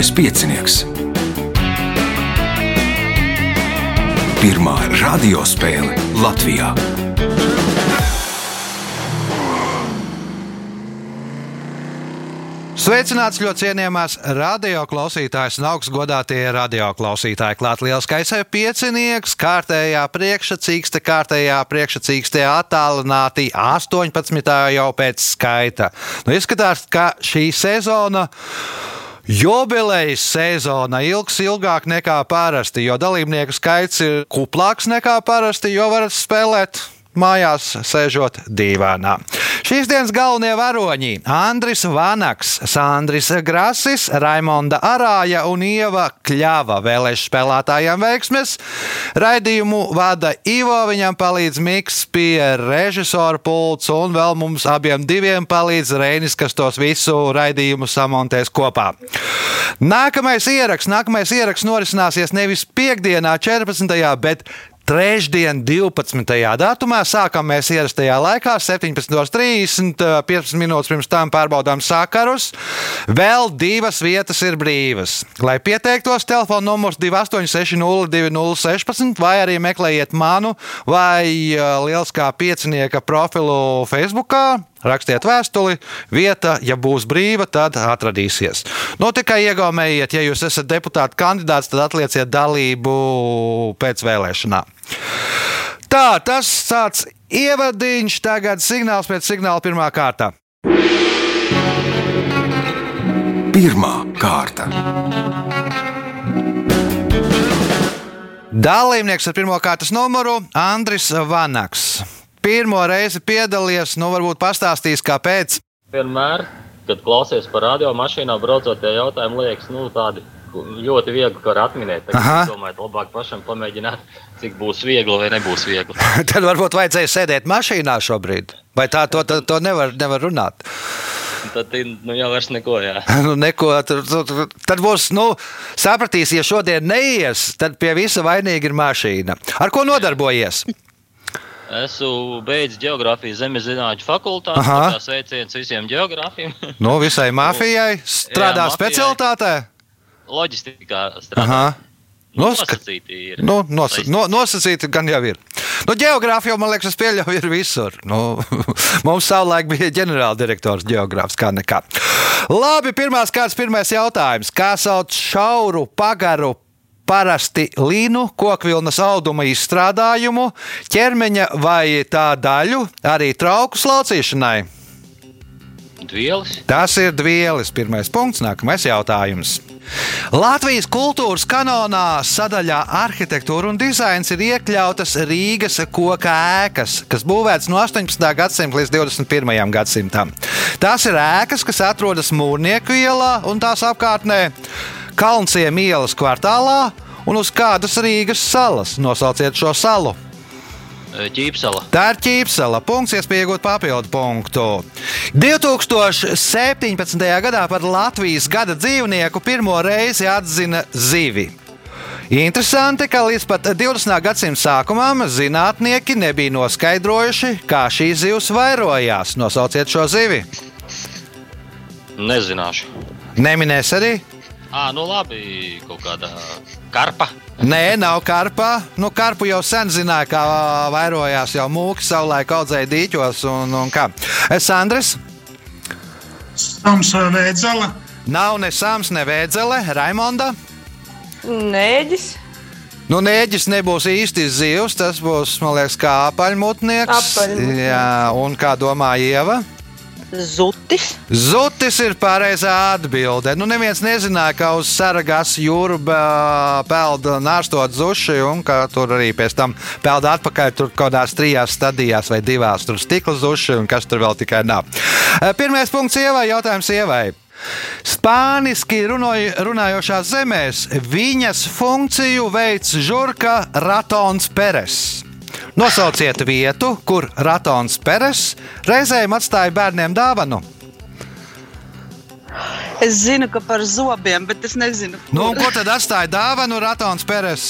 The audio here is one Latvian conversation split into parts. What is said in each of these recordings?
Mazais piecinieks. Pirmā radiospēle Latvijā. Sveicināts ļoti cienījamās radioklausītājas un augstgadātie radioklausītāji. Klāt lielskais piecinieks, kārtējā priekšsacīkste, kārtējā priekšsacīkstē attālināti 18. jau pēc skaita. Nu, izskatās, ka šī sezona. Jubilejas sezona ilgs ilgāk nekā parasti, jo dalībnieku skaits ir kuplāks nekā parasti, jo varat spēlēt mājās sēžot dīvānā. Šīs dienas galvenie varoņi - Andris Vanaks, Sandris Grasis, Raimonda Arāja un Ieva Kļava. Vēlēšu spēlētājiem veiksmes. Raidījumu vada Ivo, viņam palīdz Miks pie režisora pults un vēl mums abiem diviem palīdz Reinis, kas tos visu raidījumu samontēs kopā. Nākamais ieraksts, nākamais ieraksts norisināsies nevis piekdienā, 14. bet Trešdien, 12. datumā, sākam mēs ierastajā laikā, 17.30, 15 minūtes pirms tam pārbaudām sakarus. Vēl divas vietas ir brīvas. Lai pieteiktos, telefona numurs 28602016 vai arī meklējiet manu vai Lieliskā piecinieka profilu Facebook. Rakstiet vēstuli, vieta, ja būs brīva, tad atradīsies. Nu, tikai iegaumējiet, ja jūs esat deputāta kandidāts, tad atlieciet dalību pēc vēlēšanām. Tā, tas tāds ievadiņš, tagad signāls pēc signāla pirmā kārta. Pirmā kārta. Dalībnieks ar pirmā kārtas numuru Andris Vanaks. Pirmo reizi piedalījies, nu varbūt pastāstīs, kāpēc. Vienmēr, kad klausies par radio mašīnā, braucot, tie jautājumi liekas, nu, tādi ļoti viegli, var atminēt. Es domāju, labāk pašam pamēģināt, cik būs viegli vai nebūs viegli. Tad varbūt vajadzēja sēdēt mašīnā šobrīd. Vai tā to, to, to nevar, nevar runāt? Tad nu, jau vairs neko. Jā. nu, neko tad, tad, tad būs, nu, sapratīs, ja šodien neies, tad pie visa vainīga ir mašīna. Ar ko nodarbojies? Esmu beidzis geogrāfijas zemes zinātņu fakultāti. Tas sveiciens visiem geogrāfiem. no visai mafijai strādā Jā, specialitātē? Loģistikā strādā. Nosacīti ir. Nu, nosa, no, nosacīti gan jau ir. Nu, geogrāfija, man liekas, pieļauj ir visur. Nu, mums savulaik bija ģenerāldirektors geogrāfs, kā nekā. Labi, pirmās kārtas, pirmais jautājums. Kā sauc šauru, pagaru, parasti līnu, kokvilnas auduma izstrādājumu, ķermeņa vai tā daļu, arī trauku slaucīšanai? Dvielis. Tas ir dvielis. Pirmais punkts, nākamais jautājums. Latvijas kultūras kanonā sadaļā arhitektūra un dizains ir iekļautas Rīgas koka ēkas, kas būvētas no 18. gadsimta līdz 21. gadsimtam. Tās ir ēkas, kas atrodas Mūrnieku ielā un tās apkārtnē Kalnciem ielas kvartālā un uz kādas Rīgas salas. Nosauciet šo salu! Ķīpsela. Tā ir ķīpsela. Punkts, iespēja iegūt papildu punktu. 2017. gadā par Latvijas gada dzīvnieku pirmo reizi atzina zivi. Interesanti, ka līdz pat 20. gadsimta sākumam zinātnieki nebija noskaidrojuši, kā šī zivs vairojās. Nosauciet šo zivi. Nezināšu. Neminēs arī? À, nu labi, kaut kāda karpa. Nē, nav karpa. Nu, karpu jau sen zināja, kā vairojās jau mūki, savulaik audzēja dīķos un, un kā. Es Andris. Sams vai vēdzele? Nav ne sams, ne vēdzele. Raimonda. Nēģis. Nu, nēģis nebūs īsti zivs, tas būs, man liekas, kā apaļmutnieks. Apaļmutnieks. Jā, un kā domā Ieva? Zutis. Zutis ir pareizā atbilde. Nu, neviens nezināja, ka uz Saragas jūru peld nārstot zuši, un ka tur arī pēc tam peld atpakaļ tur kaut kādās trijās stadijās vai divās tur stikla zuši, un kas tur vēl tikai nav. Pirmais punkts ievai, jautājums ievai. Spāniski runoj, runājošās zemēs viņas funkciju veids žurka Ratons Peres. Nosauciet vietu, kur Ratons Peres reizēm atstāja bērniem dāvanu. Es zinu, ka par zobiem, bet es nezinu, Nu, ko tad atstāja dāvanu Ratons Peres?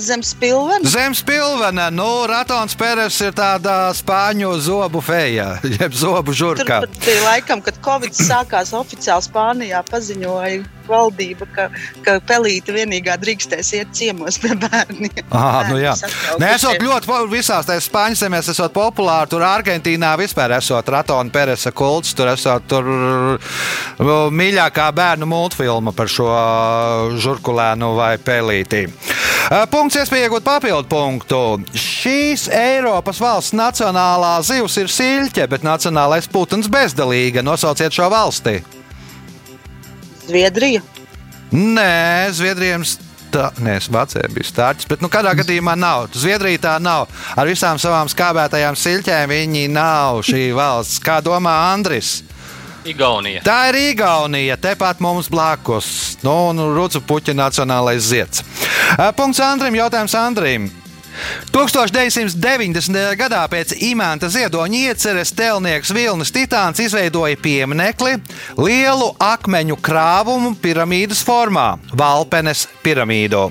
Zem spilvena. Zem spilvena, nu, Ratons Pēters ir tāda spāņu zobu feja, jeb zobu žurka. pat bija laikam, kad Covid sākās oficiāli Spānijā, paziņoja valdība, ka, ka pelīte vienīgā drīkstēs iet ciemos pie bērniem. Ah, nu jā. Nē, esot ļoti visās tajās spāņu zemēs, esot populāri. Tur Argentīnā vispār esot Ratona Peresa kults, tur esot tur uh, mīļākā bērnu multfilma par šo žurkulēnu vai pelīti. Uh, Punkts iespēja iegūt papildu punktu. Šīs Eiropas valsts nacionālā zivs ir siļķe, bet nacionālais putns bezdalīga. Nosauciet šo valsti. Zviedrija. Nē, Zviedrijam. Tā, nē, Vācijā bija stārķis, bet nu, kādā gadījumā nav. Zviedrija tā nav. Ar visām savām skābētajām siļķēm viņi nav šī valsts. Kā domā Andris? Igaunija. Tā ir Igaunija, tepat mums blakus. Nu, nu Rūcu puķa nacionālais zieds. Punkts Andrim, jautājums Andrim. 1990. gadā pēc imanta ziedoņa ieceres telnieks Vilnis Titāns izveidoja pieminekli lielu akmeņu krāvumu piramīdas formā - Valpenes piramīdu.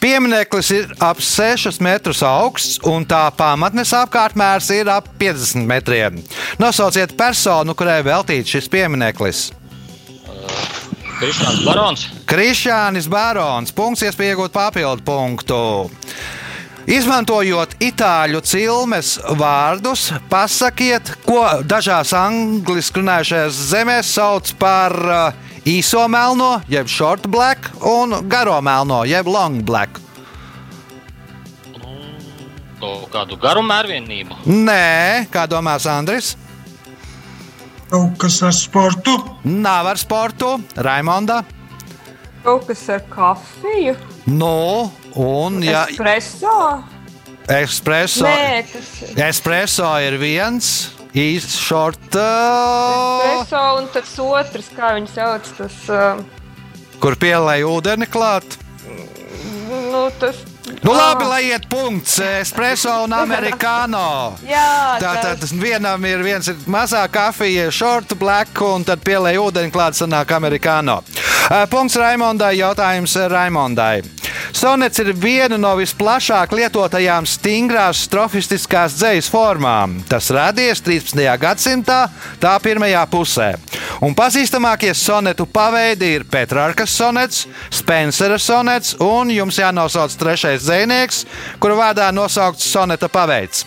Piemineklis ir ap 6 metrus augsts, un tā pamatnes apkārtmērs ir ap 50 metriem. Nosauciet personu, kurai veltīts šis piemineklis. Krišāns Barons. Krišānis Barons. Punkts, iespēja iegūt papildu punktu. Izmantojot itāļu cilmes vārdus, pasakiet, ko dažās angļuiski runājušajās zemēs sauc par uh, īso melno, jeb short black, un garo melno, jeb long black. Kaut kādu garu mērvienību. Nē, kā domās Andris? Kaut kas ar sportu. Nav ar sportu, Raimonda. Kaut kas ar kafiju. Nu, un ja Espreso. espreso, Nē, tas espreso ir viens. Īsts short, uh, espreso un tas otrs, kā viņi sauc, tas, uh, kur pielēja ūdeni klāt. nu, tas. Nu, labi, lai iet punkts. Espreso un amerikāno. Jā, Tātad vienam ir viens ir mazā kafija, short black, un tad pielēja ūdeni klāt, sanāk amerikāno. Uh, Punkts Raimondai, jautājums Raimondai. Sonets ir viena no visplašāk lietotajām stingrās strofistiskās dzejas formām. Tas radies 13. gadsimtā, tā pirmajā pusē. Un pazīstamākie sonetu paveidi ir Petrārkas sonets, Spencera sonets un jums jānosauc trešais dzinieks, kuru vārdā nosaukts soneta paveids.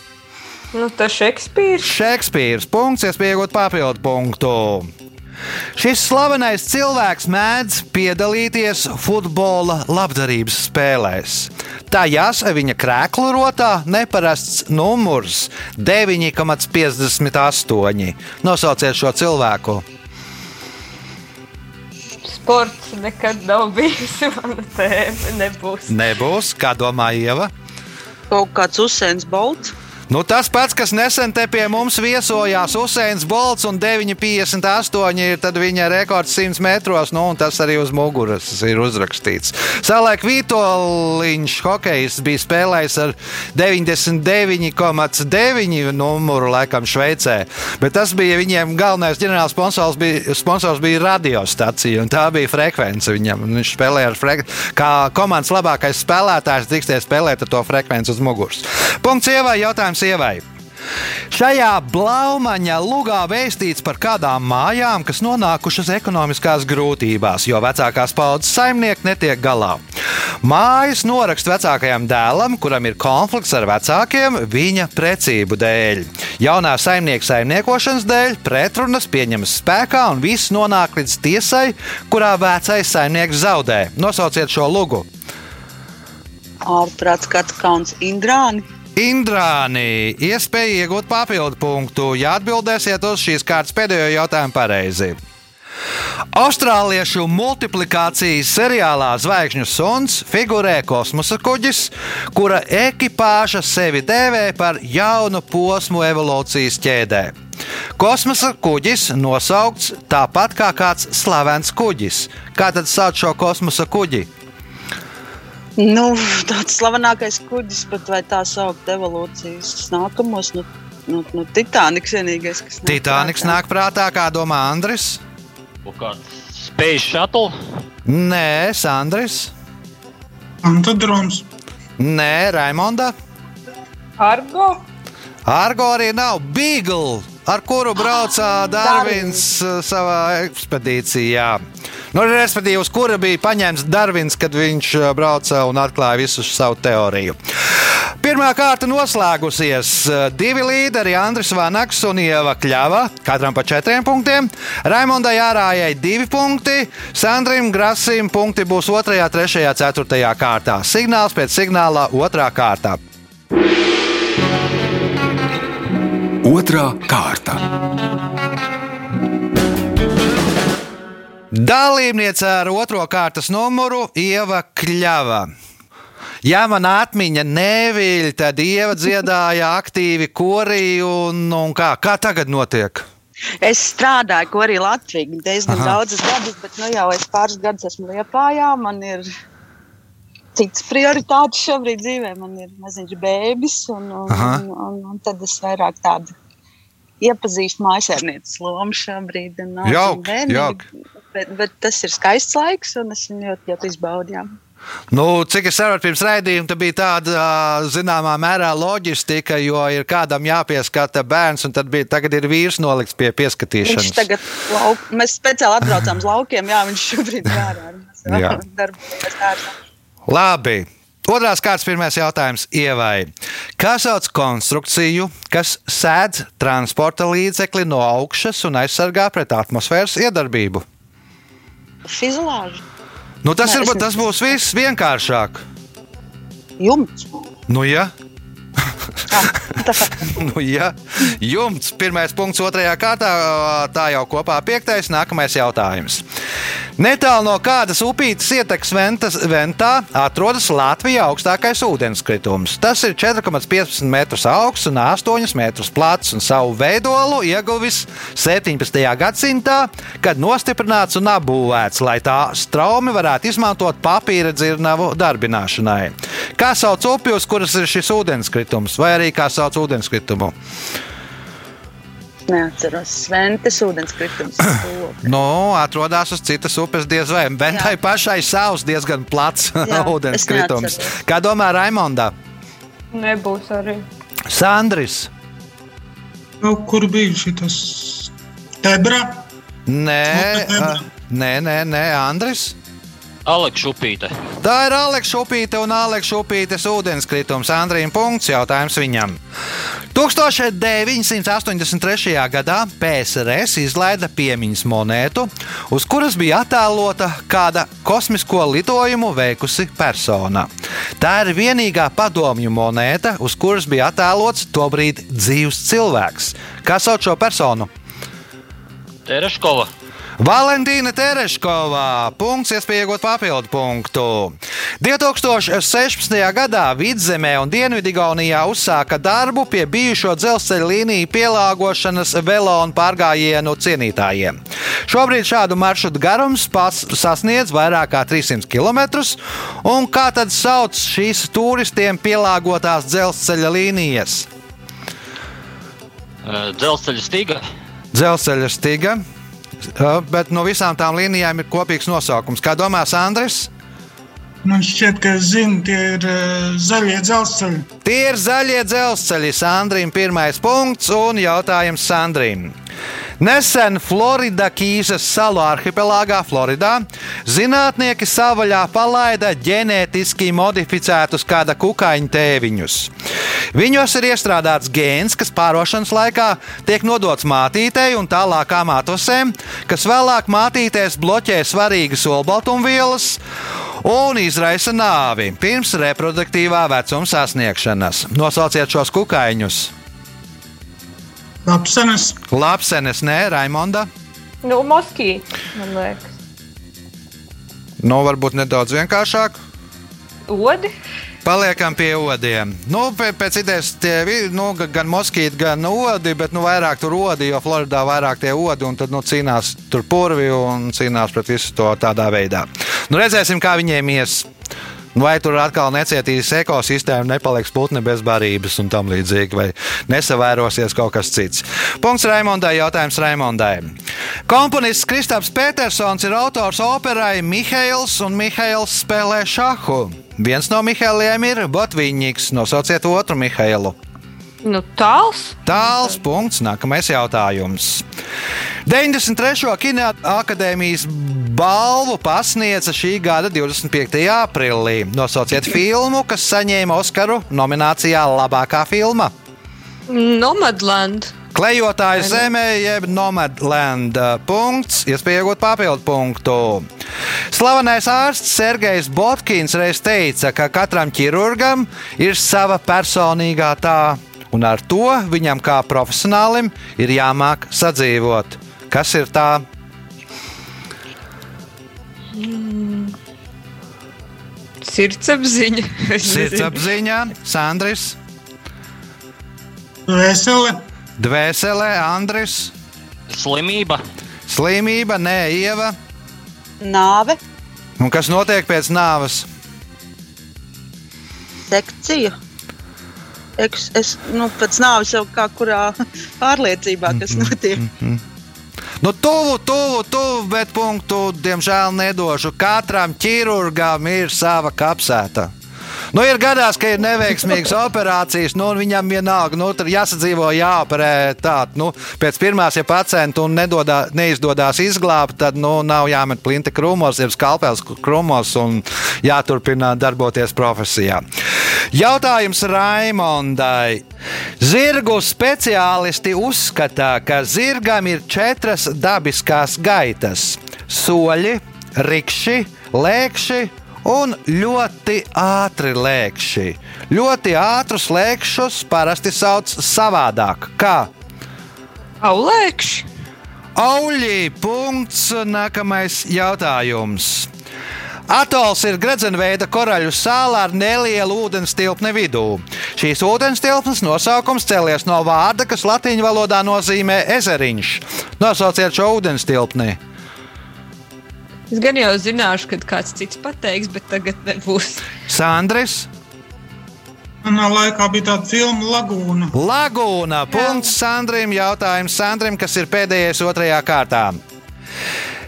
Nu, tas Šekspīrs. Šekspīrs. Punkts, iespējot papildu punktu. Šis slavenais cilvēks mēdz piedalīties futbola labdarības spēlēs. Tajās viņa krēklu rotā neparasts numurs 9,58. Nosauciet šo cilvēku. Sports nekad nav bijusi mana tēma. Nebūs. Nebūs, kā domā Ieva. Kaut kāds Usēns Bolts. Nu, tas pats, kas nesen te pie mums viesojās, Usains Bolts un 9,58 ir viņa rekords 100 metros, nu, un tas arī uz muguras ir uzrakstīts. Savulaik Vitoļņš, hokejs, bija spēlējis ar 99,9 numuru laikam Šveicē, bet tas bija viņiem galvenais ģenerāls sponsors bija, sponsors bija radiostacija, un tā bija frekvence viņam. Viņš spēlēja ar frekvenci, kā komandas labākais spēlētājs, drīkstēja spēlēt ar to frekvenci uz muguras. Punkts ievai, jautājums ievai. Šajā blaumaņa lugā vēstīts par kādām mājām, kas nonākušas ekonomiskās grūtībās, jo vecākās paudzes saimnieki netiek galā. Mājas norakst vecākajam dēlam, kuram ir konflikts ar vecākiem viņa precību dēļ. Jaunā saimnieka saimniekošanas dēļ pretrunas pieņemas spēkā un viss nonāk līdz tiesai, kurā vecais saimnieks zaudē. Nosauciet šo lugu. Ārprāts kāds kauns Indrāni. Indrāni, iespēja iegūt papildu punktu, ja atbildēsiet uz šīs kārtas pēdējo jautājumu pareizi. Austrāliešu multiplikācijas seriālā Zvaigžņu suns figurē kosmosa kuģis, kura ekipāža sevi dēvē par jaunu posmu evolūcijas ķēdē. Kosmosa kuģis nosaukts tāpat kā kāds slavens kuģis. Kā tad sauc šo kosmosa kuģi? Nu, tāds slavenākais kuģis, bet vai tā saukt evolūcijas nākamos? Nu, nu, nu, Titāniks vienīgais, kas nāk Titāniks prātā. nāk prātā, kā domā Andris? Space Shuttle. Nē, Sandris. Antadroms. Nē, Raimonda. Argo. Argo arī nav Beagle, ar kuru braucā Darvins uh, savā ekspedīcijā. Nu, respektīvi, uz kura bija paņemts Darvins, kad viņš uh, brauca un atklāja visu savu teoriju. Pirmā kārta noslēgusies. Divi līderi, Andris Vanaks un Ieva Kļava, katram pa četriem punktiem. Raimondai Jārājai divi punkti, Sandrim Grasim punkti būs 2, 3, 4 kārtā. Signāls pēc signāla otrā kārtā. Otra kārta. Dalībniece ar otro kārtas numuru Ieva Kļava. Ja man atmiņa neviļ, tad Ieva dziedāja aktīvi korī un, un kā, kā tagad notiek? Es strādāju, ko arī Latvijā diezgan Aha. daudzus gadus, bet nu, jau es pāris gadus esmu Lietpājā. Man ir cits prioritātes šobrīd dzīvē. Man ir maziņš bērns, un, un, un, un, un tad es vairāk tādu iepazīstu mājasēmnieces lomu šobrīd. Un Jauki, bērni, jauki. Bet, bet tas ir skaists laiks, un es viņu ļoti, ļoti izbaudu. jā. Nu, cik es saprotu, pirms raidījuma tā bija tāda zināmā mērā loģistika, jo ir kādam jāpieskata bērns, un tad bija, tagad ir vīrs nolikts pie Viņš pieskatīšanas. tagad lauk, mēs speciāli atbraucām uz laukiem, jā, viņš šobrīd ir ārā. Labi. Otrās kārtas pirmais jautājums Ievai. Kā sauc konstrukciju, kas sēdz transporta līdzekli no augšas un aizsargā pret atmosfēras iedarbību? Fizilāža Nu, tas, Nē, ir, tas būs viss vienkāršāk. jumts. Nu, ja. Ah. Nu, ja. Jumts, pirmais punkts, otrajā kārtā, tā jau kopā piektais, nākamais jautājums. Netālu no kādas upītes ietekas ventas, ventā atrodas Latvijas augstākais ūdenskritums. Tas ir 4,15 metrus augsts un 8 metrus plats, un savu veidolu ieguvis 17. gadsimtā, kad nostiprināts un apbūvēts, lai tā straumi varētu izmantot papīra dzirnavu darbināšanai. Kā sauc upju, uz kuras ir šis ūdenskritums, vai arī kā sauc ūdenskritumu? Neatceros. Sventes ūdenskritums. Nu, atrodas uz citas upes diez vai. Bet tai pašai savs diezgan plats Jā, ūdenskritums. es neatceros. Kā domā Raimonda? Nebūs arī. Sandris? Nu, kur bija šis tebra? Nē, Upetebra. ā, nē, nē, nē, Andris. Aleksa Upīte. Tā ir Aleksa Upīte un Aleksa Upītes ūdenskritums. Andrijam punkts jautājums viņam. 1983. gadā PSRS izlaida piemiņas monētu, uz kuras bija attēlota kāda kosmisko lidojumu veikusi persona. Tā ir vienīgā padomju monēta, uz kuras bija attēlots tobrīd dzīves cilvēks. Kā sauc šo personu? Tereškova. Valentīna Tereškovā. Punkts, iespēja iegūt papildu punktu. 2016. gadā Vidzemē un Dienvidigaunijā uzsāka darbu pie bijušo dzelzceļa līniju pielāgošanas velo un pārgājienu cienītājiem. Šobrīd šādu maršrutu garums sasniedz vairāk kā 300 km. Un kā tad sauc šīs turistiem pielāgotās dzelzceļa līnijas? Dzelzceļa stiga. Dzelzceļa stiga. Bet no visām tām līnijām ir kopīgs nosaukums. Kā domās Andris? Man šķiet, ka zinu, tie ir uh, zaļie dzelzceļi. Tie ir zaļie dzelzceļi. Sandrija pirmais punkts un jautājums Sandrijam. Nesen Florida Kīzes salu arhipelāgā Floridā zinātnieki savaļā palaida ģenētiski modificētus kāda kukaiņa tēviņus. Viņos ir iestrādāts gēns, kas pārošanas laikā tiek nodots mātītei un tālākām atlasēm, kas vēlāk mātītēs bloķē svarīgas olbaltumvielas un izraisa nāvi pirms reproduktīvā vecuma sasniegšanas. Nosauciet šos kukaiņus. Lapsenes, Lapsenes, nē, Raimonda. Nu, Moskī, man liekas. Nu, varbūt nedaudz vienkāršāk. Odi. Paliekam pie odiem. Nu, pē- pēc idejas tie vi- nu, ga- gan moskīti, gan odi, bet nu, vairāk tur odi, jo Floridā vairāk tie odi un tad nu, cīnās tur purvi un cīnās pret visu to tādā veidā. Nu, redzēsim, kā viņiem ies. Vai tur atkal necietīs ekosistēma, nepaliks putni bez barības un tam līdzīgi, vai nesavērosies kaut kas cits. Punkts Raimondai, jautājums Raimondai. Komponists Kristaps Petersons ir autors operai Mihails un Mihails spēlē šahu. Viens no Mihailiem ir Botviņņiks, nosauciet otru Mihailu. Nu, tāls. Tāls punkts. Nākamais jautājums. 93. Kinoakadēmijas balvu pasniedza šī gada 25. aprīlī. Nosauciet filmu, kas saņēma Oskaru nominācijā labākā filma. Nomadland. Klejotāju zemē, jeb Nomadland. Punkts, iespēja iegūt papildu punktu. Slavenais ārsts Sergejs Botkins reiz teica, ka katram ķirurgam ir sava personīgā tā un ar to viņam kā profesionālim ir jāmāk sadzīvot. Kas ir tā? Mm. Sirdsapziņa. Sirdsapziņā, Sandris. Dvēsele. Dvēselē, Andris. Slimība. Slimība, nē, ieva. Nāve. Un kas notiek pēc nāves? Sekcija. Es, es nu, pēc nāves jau kā kurā pārliecībā, kas notiek. Mm -hmm. Nu, tuvu, tuvu, tuvu, bet punktu diemžēl nedošu. Katram ķirurgam ir sava kapsēta. Nu, ir gadās, ka ir neveiksmīgas operācijas, nu, un viņam vienalga, nu, tur jāsadzīvo, jāoperē tā. Nu, pēc pirmās, ja pacientu nedodā, neizdodas izglābt, tad nu, nav jāmet plinta krūmos, ir skalpels krūmos un jāturpina darboties profesijā. Jautājums Raimondai. Zirgu speciālisti uzskata, ka zirgam ir četras dabiskās gaitas - soļi, rikši, lēkši un ļoti ātri lēkši. Ļoti ātrus lēkšus parasti sauc savādāk. Kā? Aulēkši. Auļi. Punkts. Nākamais jautājums. Atols ir gredzenveida koraļu sāla ar nelielu ūdens tilpni vidū. Šīs ūdens tilpnes nosaukums cēlies no vārda, kas latviešu valodā nozīmē ezeriņš. Nosauciet šo ūdens tilpni. Es gan jau zināšu, kad kāds cits pateiks, bet tagad nebūs. Sandris. Manā laikā bija tāda filma Lagūna. Lagūna. Punkts Sandrim. Jautājums Sandrim, kas ir pēdējais otrajā kārtā.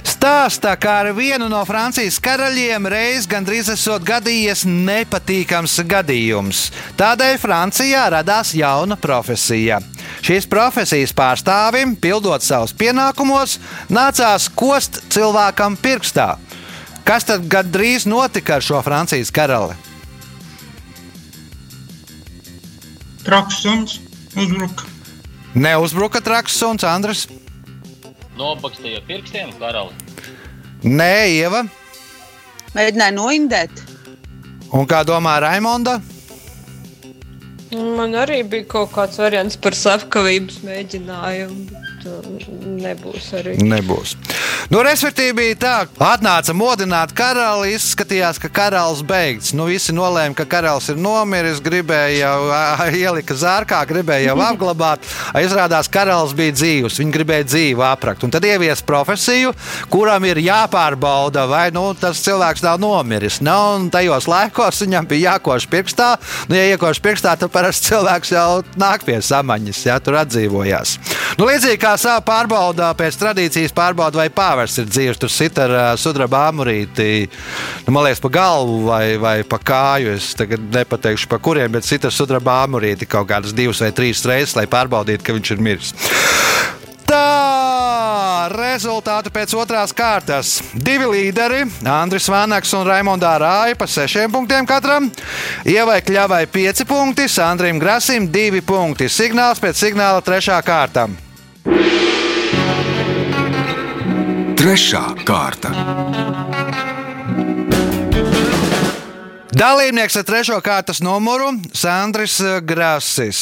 Stāstā, kā ar vienu no Francijas karaļiem reiz gandrīz esot gadījies nepatīkams gadījums. Tādēļ Francijā radās jauna profesija. Šīs profesijas pārstāvim, pildot savus pienākumus, nācās kost cilvēkam pirkstā. Kas tad gandrīz notika ar šo Francijas karali? Traks suns uzbruka. Neuzbruka traks suns, Andris. Nobakstīja pirkstiem karali. Nē, Ieva. Mēģināja noindēt. Un kā domā Raimonda? Man arī bija kaut kāds variants par slepkavības mēģinājumu. Nebūs arī. Nebūs. Nu, respektīvi, bija tā, atnāca modināt karali, izskatījās, ka karalis beigts. Nu, visi nolēma, ka karalis ir nomiris, gribēja jau ielika zārkā, gribēja jau apglabāt. Izrādās, karalis bija dzīvs, viņi gribēja dzīvu aprakt. Un tad ievies profesiju, kuram ir jāpārbauda, vai nu, tas cilvēks nav nomiris. Nu, un tajos laikos viņam bija jākoš pirkstā. Nu, ja iekoš pirkstā, tad parasti cilvēks jau nāk pie samaņas, ja tur atdzīvojās. Nu, līdzīgi kā savā pārbaudā, pēc tradīcijas pārbauda, vai pāvers ir dzīves, tur sit ar uh, sudraba amurīti, nu, man liekas, pa galvu vai, vai pa kāju. Es tagad nepateikšu, pa kuriem, bet sit ar sudraba amurīti kaut kādas divas vai trīs reizes, lai pārbaudītu, ka viņš ir miris. Tā rezultāti pēc otrās kārtas. Divi līderi, Andris Vanaks un Raimondā Rāja pa sešiem punktiem katram. Ievai Kļavai pieci punkti, Sandrim Grasim divi punkti. Signāls pēc signāla trešā kārta. Trešā kārta. Dalībnieks ar trešo kārtas numuru Sandris Grasis.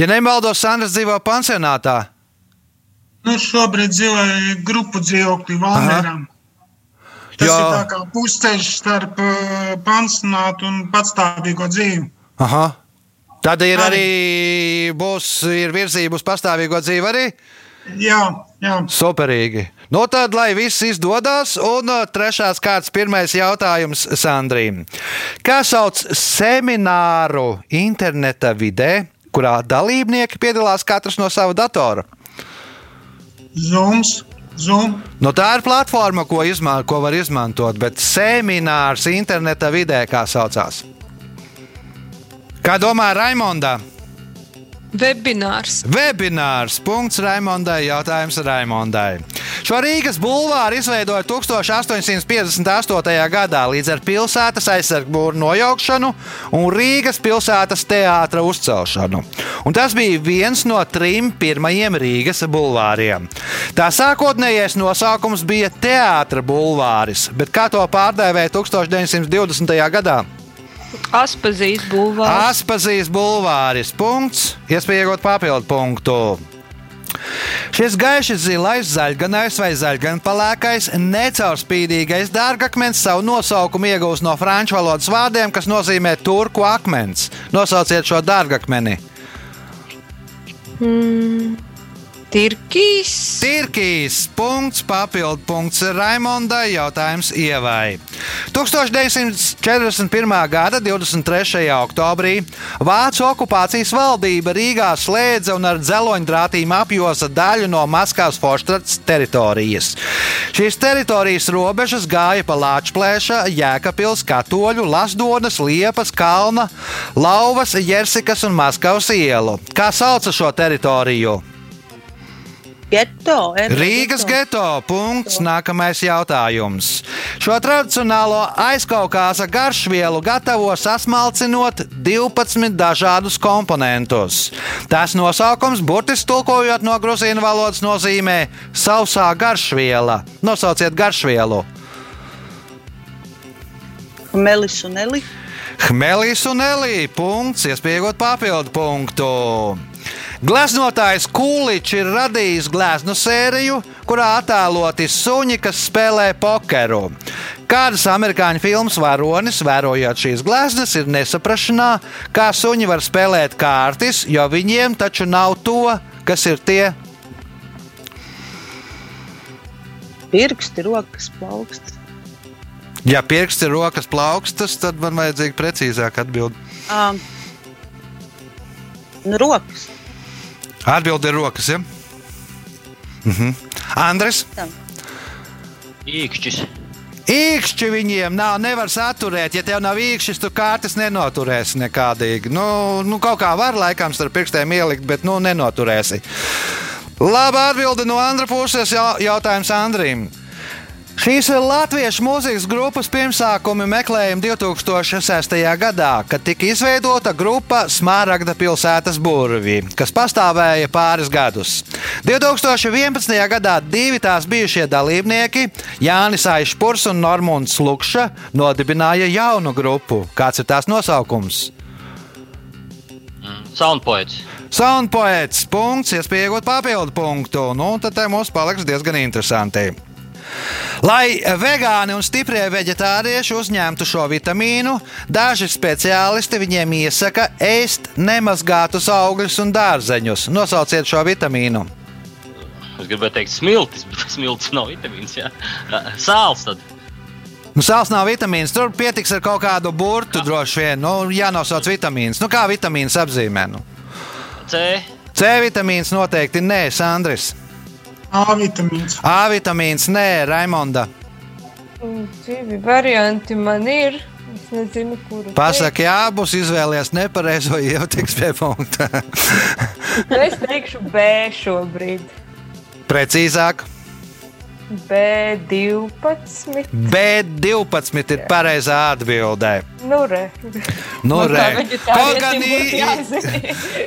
Ja nemaldos, Sandrs dzīvo pansionātā. Nu, šobrīd dzīvoju grupu dzīvokļu Valmērā. Tas Jā. ir tā kā pusceļš starp uh, pansionātu un patstāvīgo dzīvi. Aha. Tad ir Arī. arī būs ir virzība uz pastāvīgo dzīvi arī. Jā, jā. Superīgi. Nu, tad, lai viss izdodas, un uh, trešās kārtas pirmais jautājums Sandrīm. Kā sauc semināru interneta vidē, kurā dalībnieki piedalās katrs no sava datora? Zooms, Zoom, Nu, tā ir platforma, ko, izman, ko var izmantot, bet seminārs interneta vidē, kā saucās? Kā domā Raimonda? Webinārs. Webinārs. Punkts Raimondai. Jautājums Raimondai. Šo Rīgas bulvāru izveidoja 1858. gadā līdz ar pilsētas aizsargbūru nojaukšanu un Rīgas pilsētas teātra uzcelšanu. Un tas bija viens no trim pirmajiem Rīgas bulvāriem. Tā sākotnējais nosaukums bija Teātra bulvāris, bet kā to pārdēvēja 1920. gadā? Aspazīs bulvārs. Aspazīs bulvāris. Punkts. Iespēja iegūt papildu punktu. Šis gaiši zilais, zaļganais vai zaļganpalēkais, necaurspīdīgais dārgakmens savu nosaukumu iegūst no franču valodas vārdiem, kas nozīmē turku akmens. Nosauciet šo dārgakmeni. Tirkīs. Tirkīs. Punkts, papildu punkts Raimondai. Jautājums ievai. 1941. gada 23. oktobrī Vācu okupācijas valdība Rīgā slēdza un ar dzeloņdrātīm apjosa daļu no Maskavas Forštrats teritorijas. Šīs teritorijas robežas gāja pa Lāčplēša, Jēkabils, Katoļu, Lasdonas, Liepas, Kalna, Lauvas, Jersikas un Maskavas ielu. Kā sauca šo teritoriju? Geto. Rīgas geto. Punkts. Nākamais jautājums. Šo tradicionālo aizkaukāza garšvielu gatavo sasmalcinot 12 dažādus komponentus. Tās nosaukums, burtiski tulkojot no grūzīnu valodas, nozīmē sausā garšviela. Nosauciet garšvielu. Melis un Eli. Hmelis un Elī. Punkts. Iespējot papildu punktu. Gleznotājs Kūličs ir radījis glezno sēriju, kurā attēloti suņi, kas spēlē pokeru. Kādas amerikāņu filmas varonis, vērojot šīs gleznas, ir nesaprašanā, kā suņi var spēlēt kārtis, jo viņiem taču nav to, kas ir tie. Pirksti, rokas, plaukstas. Ja pirksts ir rokas plaukstas, tad man vajadzīga precīzāka atbilde. Um, nu, rokas. Atbilde ir rokas. Ja? Mhm. Andres? Īkšķis. Īkšķi viņiem nav, nevar saturēt. Ja tev nav īkšķis, tu kārtas nenoturēsi nekādīgi. Nu, nu, kaut kā var laikam starp pirkstiem ielikt, bet nu, nenoturēsi. Laba atbilde no Andra puses. jau- Jautājums Andrim. Šīs ir latviešu mūzikas grupas pirmsākumi meklējumi 2006. gadā, kad tika izveidota grupa Smāragda pilsētas burvī, kas pastāvēja pāris gadus. 2011. gadā divi tās bijušie dalībnieki, Jānis Aišpurs un Normons Lukša, nodibināja jaunu grupu. Kāds ir tās nosaukums? Soundpoets. Soundpoets. Punkts, iespēja iegūt papildu punktu. Nu, tad mums paliks diezgan interesanti. Lai vegāni un stiprie vegetārieši uzņemtu šo vitamīnu, daži speciālisti viņiem iesaka ēst nemazgātus augļus un dārzeņus. Nosauciet šo vitamīnu. Es gribēju teikt, smiltis, bet smiltis nav vitamīns. Jā. Sāls tad. Nu, Sāls nav vitamīns, tur pietiks ar kaut kādu burtu droši vien. Nu, jānosauc vitamīns. Nu, kā vitamīns apzīmē? Nu? C. C vitamīns noteikti nē, Sandris. A vitamīns. A vitamīns nē, Raimonda. Divi varianti man ir. Es nezinu, kuru. Pasaki, jā, būs izvēlējies nepareizo, jau tiks pie punkta. Es teikšu B šobrīd. Precīzāk, B12. B12 ir pareizā atbildē. Nu, re. Nu, re. Kaut gan, ī-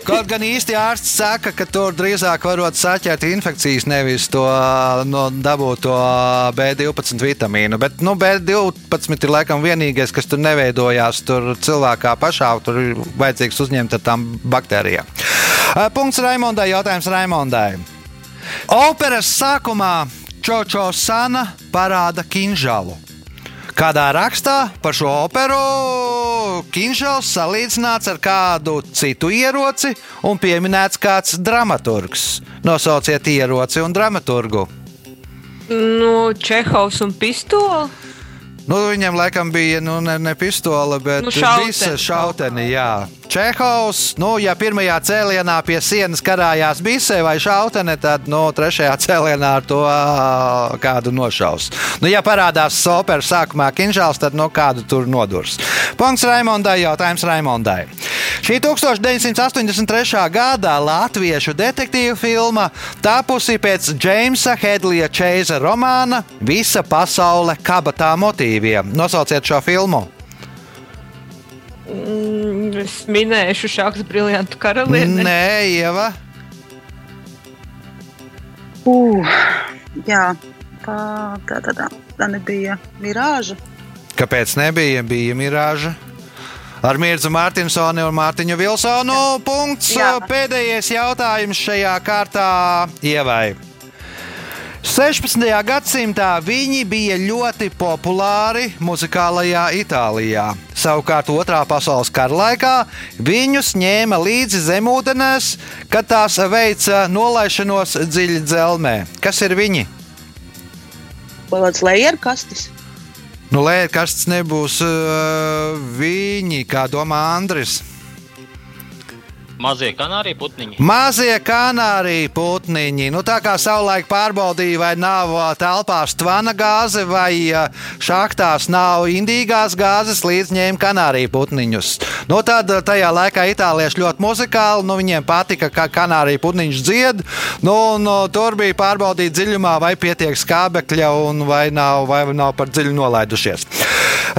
kaut gan īsti ārsts saka, ka tur drīzāk varot saķert infekcijas, nevis to no, dabūt to B12 vitamīnu. Bet nu, B12 ir laikam vienīgais, kas tur neveidojās tur cilvēkā pašā. Tur ir vajadzīgs uzņemt ar tām baktērijām. Punkts Raimondai, jautājums Raimondai. Operas sākumā Čočo Sana parāda kinžalu. Kādā rakstā par šo operu Kinžels salīdzināts ar kādu citu ieroci un pieminēts kāds dramaturgs. Nosauciet ieroci un dramaturgu. Nu, Čehovs un pistola. Nu, viņam laikam bija nu, ne, ne pistole, bet Nu, visa šauteni. Jā. Čehovs, nu, ja pirmajā cēlienā pie sienas karājās bise vai šautene, tad nu, trešajā cēlienā ar to kādu nošaus. Nu, ja parādās sopers sākumā kinžāls, tad nu, kādu tur nodurs. Punkts Raimondai, jautājums Raimondai. Šī 1983. gadā latviešu detektīvu filma tapusi pēc Džeimsa Hedlija Čeiza romāna Visa pasaule kabatā motīviem. Nosauciet šo filmu! Mm, Es minēšu šādu briljantu karalieni. Nē, Ieva. Uh, jā, tā, tā, tā, tā. tā nebija mirāža. Kāpēc nebija? Bija mirāža. Ar Mirzu Mārtiņsoni un Mārtiņu Vilsonu. Punkts. Jā. Pēdējais jautājums šajā kārtā Ievai. 16. gadsimtā viņi bija ļoti populāri muzikālajā Itālijā. Savukārt Otrā pasaules kara laikā viņus ņēma līdzi zemūdenēs, kad tās veica nolaišanos dziļi dzelzmē. Kas ir viņi? Vai kāds lejeru kastis? Nu, tas nebūs uh, viņi, kā domā Andris. Mazie kanārija putniņi. Mazie kanārija putniņi. Nu, tā kā savulaik pārbaudīja, vai nav ā, telpās tvana gāze vai ā, šachtās nav indīgās gāzes, līdz ņēma kanārija putniņus. Nu, tad ā, tajā laikā itālieši ļoti muzikāli, nu, viņiem patika, ka kanārija putniņš dzied. Nu, nu, tur bija pārbaudīt dziļumā, vai pietiek skābekļa un vai nav, vai nav par dziļu nolaidušies.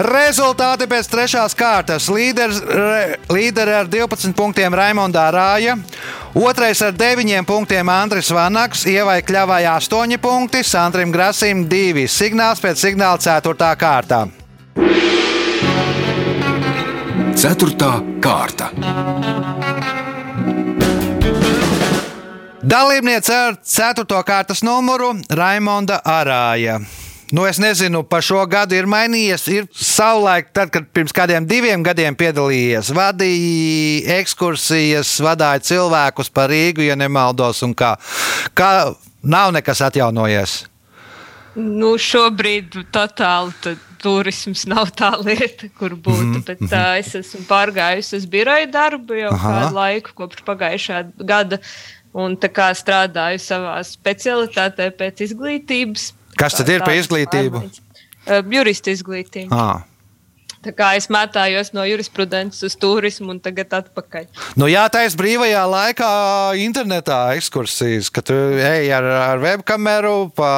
Rezultāti pēc trešās kārtas. Līderis re- līderi ar 12 punktiem Raimondā Rāja, otrais ar 9 punktiem Andris Vanaks, Ievai Kļavai 8 punkti, Sandrim Grasim 2. Signāls pēc signāla 4. kārtā. Ceturtā kārta. Dalībniece ar 4. kārtas numuru Raimonda Arāja. Nu, es nezinu, par šo gadu ir mainījies. Ir savulaik, tad, kad pirms kādiem diviem gadiem piedalījies, vadīja ekskursijas, vadīja cilvēkus par Rīgu, ja nemaldos, un kā, kā nav nekas atjaunojies. Nu, šobrīd totāli turisms nav tā lieta, kur būtu. Mm -hmm. Bet uh, es esmu pārgājusi uz biroja darbu jau Aha. kādu laiku, kopš pagājušā gada. Un tā kā strādāju savā specialitātē pēc izglītības. Kas tad ir par izglītību? Jurista izglītība. Ah. Tā kā es mētājos no jurisprudences uz turismu un tagad atpakaļ. Nu, jā, ir brīvajā laikā, internetā ekskursijas, kad tu ej ar, ar webkameru pa,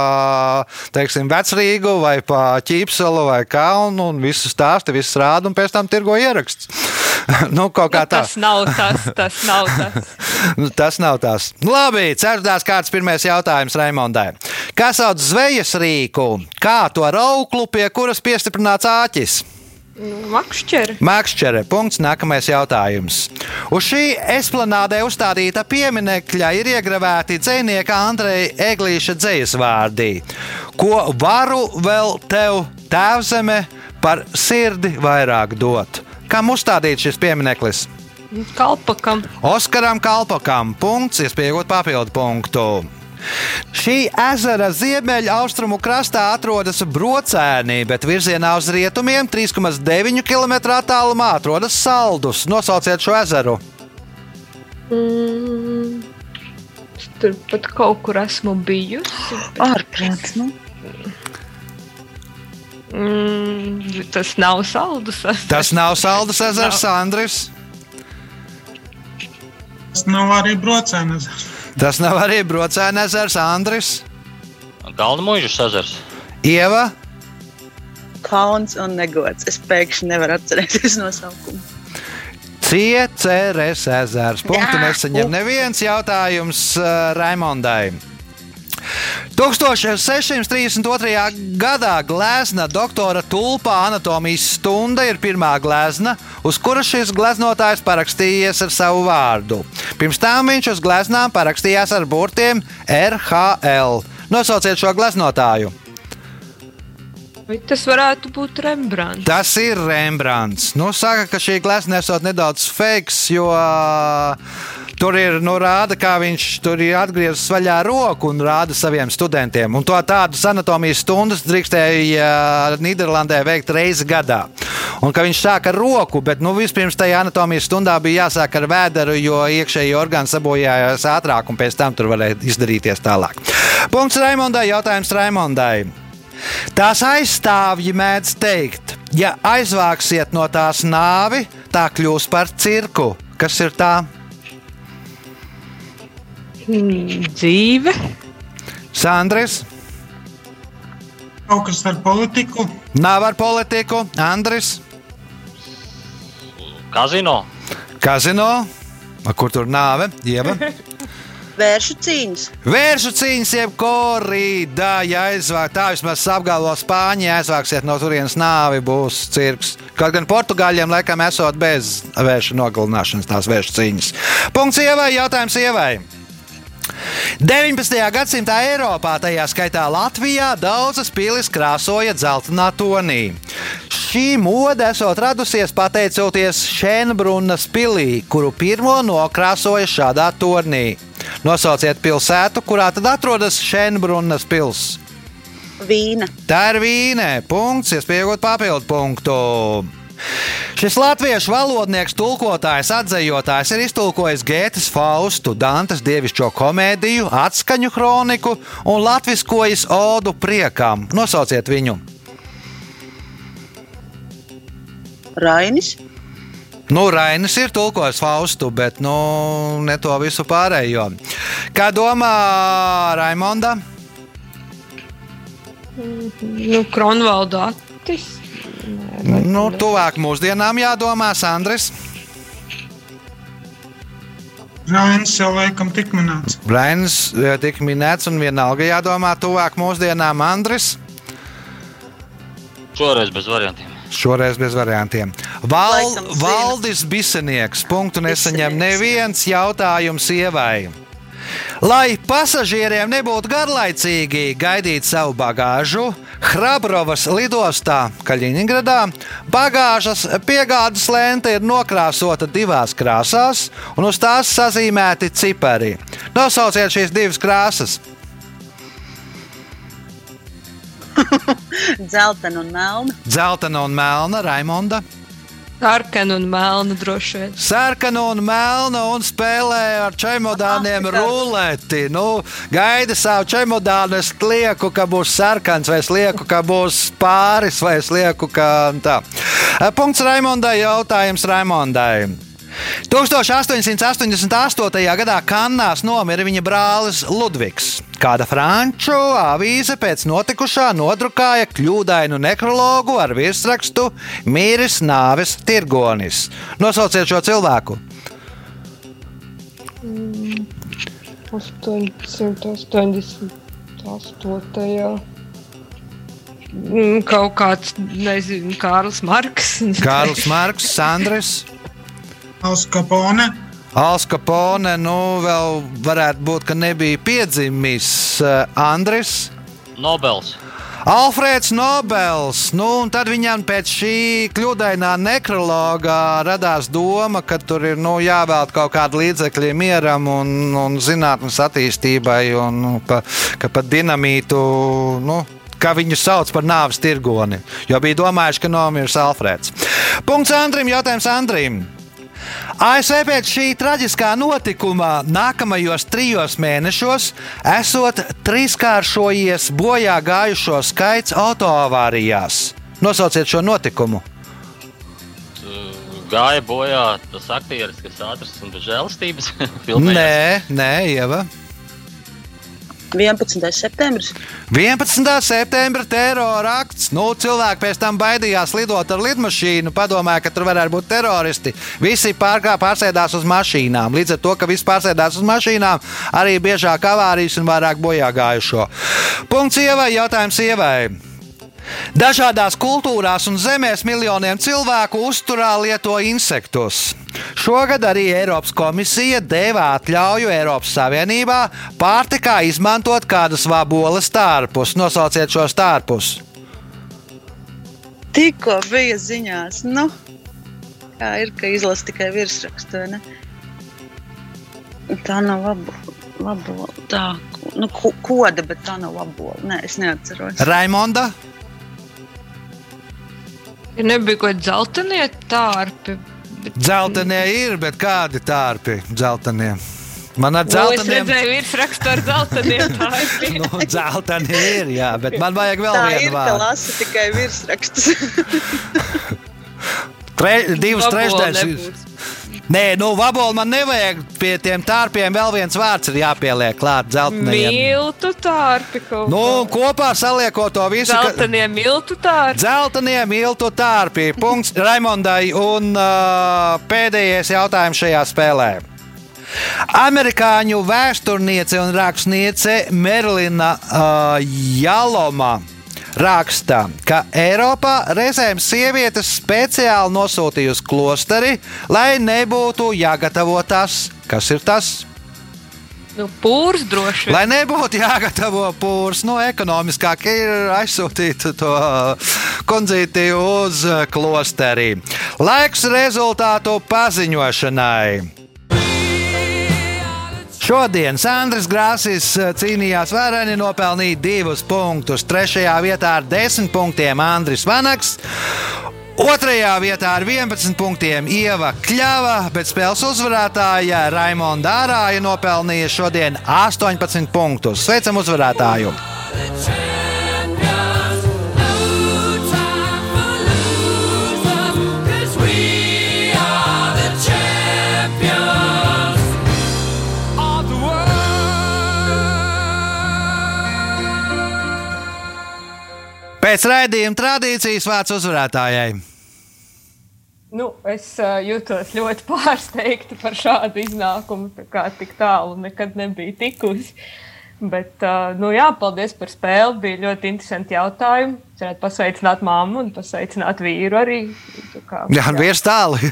teiksim, Vecrīgu vai pa Ķīpselu vai Kaunu un visu stāstu, visu rādu un pēc tam tirgo ieraksts. nu, kaut kā Nu, tā. tas nav tas, tas nav tas. Nu, tas nav tas. Nu, Labi, ceturtās kārtas pirmais jautājums Raimondai. Kā sauc zvejas rīku? Kā to rauklu, pie kuras piestiprināts āķis? Nu, Makšķeri. Makšķere. Punkts. Nākamais jautājums. Uz šī esplanādē uzstādīta pieminekļa ir iegravēti dzinieka Andreja Eglīša dzīslu vārdi. Ko varu vēl tev, tēvzeme, par sirdi vairāk dot? Kam uzstādīts šis piemineklis? Kalpakam. Oskaram Kalpakam. Punkts, iespējot papildu punktu. Šī ezera ziemeļaustrumu krastā atrodas brocēni, bet virzienā uz rietumiem 3,9 km attālumā atrodas saldus. Nosauciet šo ezeru. Mm, tur pat kaut kur esmu bijusi. Ārprāts, nu. Mm, tas nav saldus. Tas nav saldus ezers, Andris. Tas nav arī brocēnas. Tas nav arī brocēni ezers, Andris. Mūžas ezers. Ieva. Kauns un negods. Es pēkšņi nevaru atcerēties nosaukumu. Cieceres ezers. Punktu nesaņem neviens jautājums uh, Raimondai. 1632. gadā glezna doktora Tulpa anatomijas stunda ir pirmā glezna, uz kuras šis gleznotājs parakstījies ar savu vārdu. Pirms tam viņš uz gleznām parakstījās ar burtiem RHL. Nosauciet šo gleznotāju. Tas varētu būt Rembrandts? Tas ir Rembrandts. Nu, saka, ka šī glezna esot nedaudz fakes, jo ā, Tur ir nu, rāda, kā viņš tur ir atgriezis vaļā roku un rāda saviem studentiem. Un to tādu anatomijas stundas drīkstēja Nīderlandē veikt reizi gadā. Un ka viņš sāk ar roku, bet nu, vispirms tajā anatomijas stundā bija jāsāk ar vēderu, jo iekšēji orgāni sabojājās ātrāk, un pēc tam tur varēja izdarīties tālāk. Punkts Raimondai, jautājums Raimondai. Tās aizstāvji mēdz teikt, ja aizvāksiet no tās nāvi, tā kļūs par cirku. Kas ir tā? Dzīve. Sandris, Kaut kas ar politiku. nav ar politiku, Andris, Kazino. Kazino, A, kur tur nāve, Ieva. Vēršu cīņas. Vēršu cīņas, jeb korīda, ja aizvāk, tā vismaz apgalvo Spāņi, ja aizvāksiet no turienes nāvi, būs cirks. Kaut gan Portugāļiem laikam esot bez vēršu nogalināšanas tās vēršu cīņas. Punkts ievai, jautājums ievai. 19. gadsimta Eiropā, tajā skaitā Latvijā, daudzas pilis krāsoja dzeltenā tonī. Šī mode esot radusies pateicoties Šēnbrunnas pilī, kuru pirmo nokrāsoja šādā tornī. Nosauciet pilsētu, kurā tad atrodas Šēnbrunnas pilsēta. Vīna. Tā ir vīne. Punkts, iespējot papildu punktu. Šis latviešu valodnieks, tulkotājs, atzējotājs ir iztulkojis Gētas Faustu, Dantes dievišķo komēdiju, atskaņu kroniku un latviskojis odu priekam. Nosauciet viņu! Rainis. Nu, Rainis ir tulkojis Faustu, bet nu, ne to visu pārējo. Kā domā Raimonda? Nu, Kronvalda Atis. Nu, tuvāk mūsdienām jādomā, Sandris. Rainis jau laikam tik minēts. Rainis eh, tika minēts un vienalga jādomā tuvāk mūsdienām, Andris. Šoreiz bez variantiem. Šoreiz bez variantiem. Val. Valdis Bisenieks. Punktu nesaņem neviens jautājums ievai. Lai pasažieriem nebūtu garlaicīgi gaidīt savu bagāžu, Hrabrovas lidostā, Kaļiņgradā, bagāžas piegādes lente ir nokrāsota divās krāsās, un uz tās sazīmēti cipari. Nosauciet šīs divas krāsas. Dzeltena un melna. Zeltaina un melna, Raimonda. Sarkana un melna droši vien. Sarkana un melna un spēlē ar čemodāniem Aha, ruleti. Nu, gaida savu čemodānu. Es lieku, ka būs sarkans, vai es lieku, ka būs pāris, vai es lieku, ka tā. Punkts Raimondai. Jautājums Raimondai. 1888. gadā Kannās nomira viņa brālis Ludvigs. Kāda franču avīze pēc notikušā nodrukāja kļūdainu nekrologu ar virsrakstu Mīris Nāves Tirgonis. Nosauciet šo cilvēku! 888. Mm, Kaut kāds, nezinu, Kārls Marks. Kārls Marks, Sandrs, Auskapone. Alskapone. Nu, vēl varētu būt, ka nebija piedzimis eh, Andris. Nobels. Alfrēds Nobels. Nu, un tad viņam pēc šī kļūdainā nekrologa radās doma, ka tur ir nu, jāvēl kaut kāda līdzekļa mieram un, un zinātnes attīstībai, un nu, pa, ka pat dinamītu. Nu, Kā viņu sauc par nāves tirgoni, jo bija domājuši, ka nomirs Alfrēds. Punkts Andrim, jautājums Andrim. ASV pēc šī traģiskā notikuma nākamajos trijos mēnešos esot trīskāršojies bojā gājušo skaits autoavārijās. Nosauciet šo notikumu. Gāja bojā tas aktieris, kas atrasts un bez žēlastības. Nē, nē, Ieva. 11. septembris. 11. septembra terora akts. Nu, cilvēki pēc tam baidījās lidot ar lidmašīnu, padomāja, ka tur varētu būt teroristi. Visi pārkā pārsēdās uz mašīnām. Līdz ar to, ka visi pārsēdās uz mašīnām, arī biežāk avārijas un vairāk bojā gājušo. Punkts ievai, jautājums ievai. Dažādās kultūrās un zemēs miljoniem cilvēku uzturā lieto insektus. Šogad arī Eiropas komisija deva atļauju Eiropas Savienībā pārtikā izmantot kādus vaboles stārpus. Nosauciet šo stārpus. Tikko bija ziņās, nu, kā ir, ka izlasa tikai virsrakstu. ne? Tā nav laba. laba tā, nu, ko- koda, bet tā nav laba. Nē, es neatceros. Raimonda, Ja nebija kaut kāda zeltainie tārpi. dzeltenie ir, bet kādi tārpi dzeltenie? Man ar Nu, es dzelteniem. redzēju, virsrakstu ar zeltainiem tārpiem. Nu, dzeltenie ir, jā, bet man vajag vēl Tā vienu ir, ka vārdu. lasa tikai virsrakstus. Tre, divas trešdaļas. Nē, nu, vaboli man nevajag pie tiem tārpiem. Vēl viens vārds ir jāpieliek klāt dzeltenajiem. Miltu tārpi kaut Nu, kā. kopā saliekot to visu. ka- Zeltainie miltu tārpi. Zeltanie miltu tārpi. Punkts Raimondai. Un uh, pēdējais jautājums šajā spēlē. Amerikāņu vēsturniece un rakstniece Merlina uh, Jaloma raksta, ka Eiropā reizēm sievietes speciāli nosūtīja uz klosteri, lai nebūtu jāgatavo tas, kas ir tas. Nu, pūrs droši. vien. Lai nebūtu jāgatavo pūrs, no ekonomiskāk ir aizsūtīt to kundzīti uz klosteri. Laiks rezultātu paziņošanai. Šodien Sandrs Grāsis cīnījās vareni, nopelnīja divus punktus. Trešajā vietā ar desmit punktiem Andris Vanaks. Otrajā vietā ar 11 punktiem Ieva Kļava, bet spēles uzvarētāja Raimonda Dārāja nopelnīja šodien 18 punktus. Sveicam uzvarētāju! Pēc raidījuma tradīcijas vārds uzvarētājai. Nu, es uh, jūtos ļoti pārsteigta par šādu iznākumu. Tā kā tik tālu nekad nebija tikusi. Bet, uh, nu, jā, paldies par spēli. Bija ļoti interesanti jautājumi. Es varētu pasveicināt mammu un pasveicināt vīru arī. Kā, Jā, un vīrs tālu.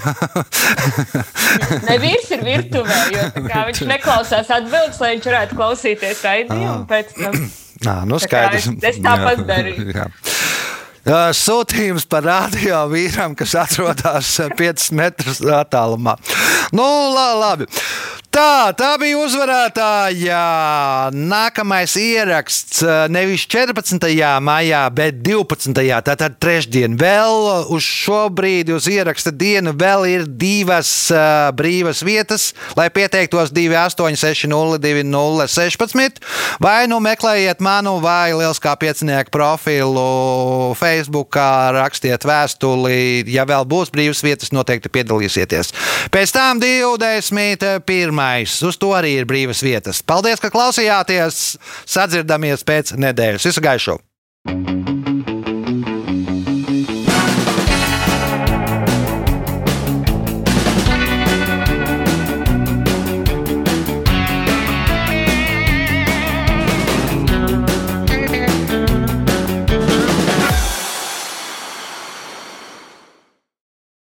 Ne vīrs ir virtuvē, jo tā kā viņš neklausās atbildības, lai viņš varētu klausīties raidījumu. un Pēc tam Nā, nu Tā skaidrs. es- es tāpat darīju. Sūtījums par radio vīram, kas atrodas 5 metrus attālumā. Nu, la, labi. Tā, tā bija uzvarētāja. Nākamais ieraksts ā, nevis 14. maijā, bet 12. Tātad trešdien. Vēl uz šo brīdi, uz ieraksta dienu, vēl ir divas uh, brīvas vietas, lai pieteiktos 28602016. Vai nu meklējiet manu vai Lieliskā piecinieku profilu Facebook, rakstiet vēstuli. Ja vēl būs brīvas vietas, noteikti piedalīsieties. Pēc tam 21. Uz to arī ir brīvas vietas. Paldies, ka klausījāties! Sadzirdamies pēc nedēļas. Visu gaišu!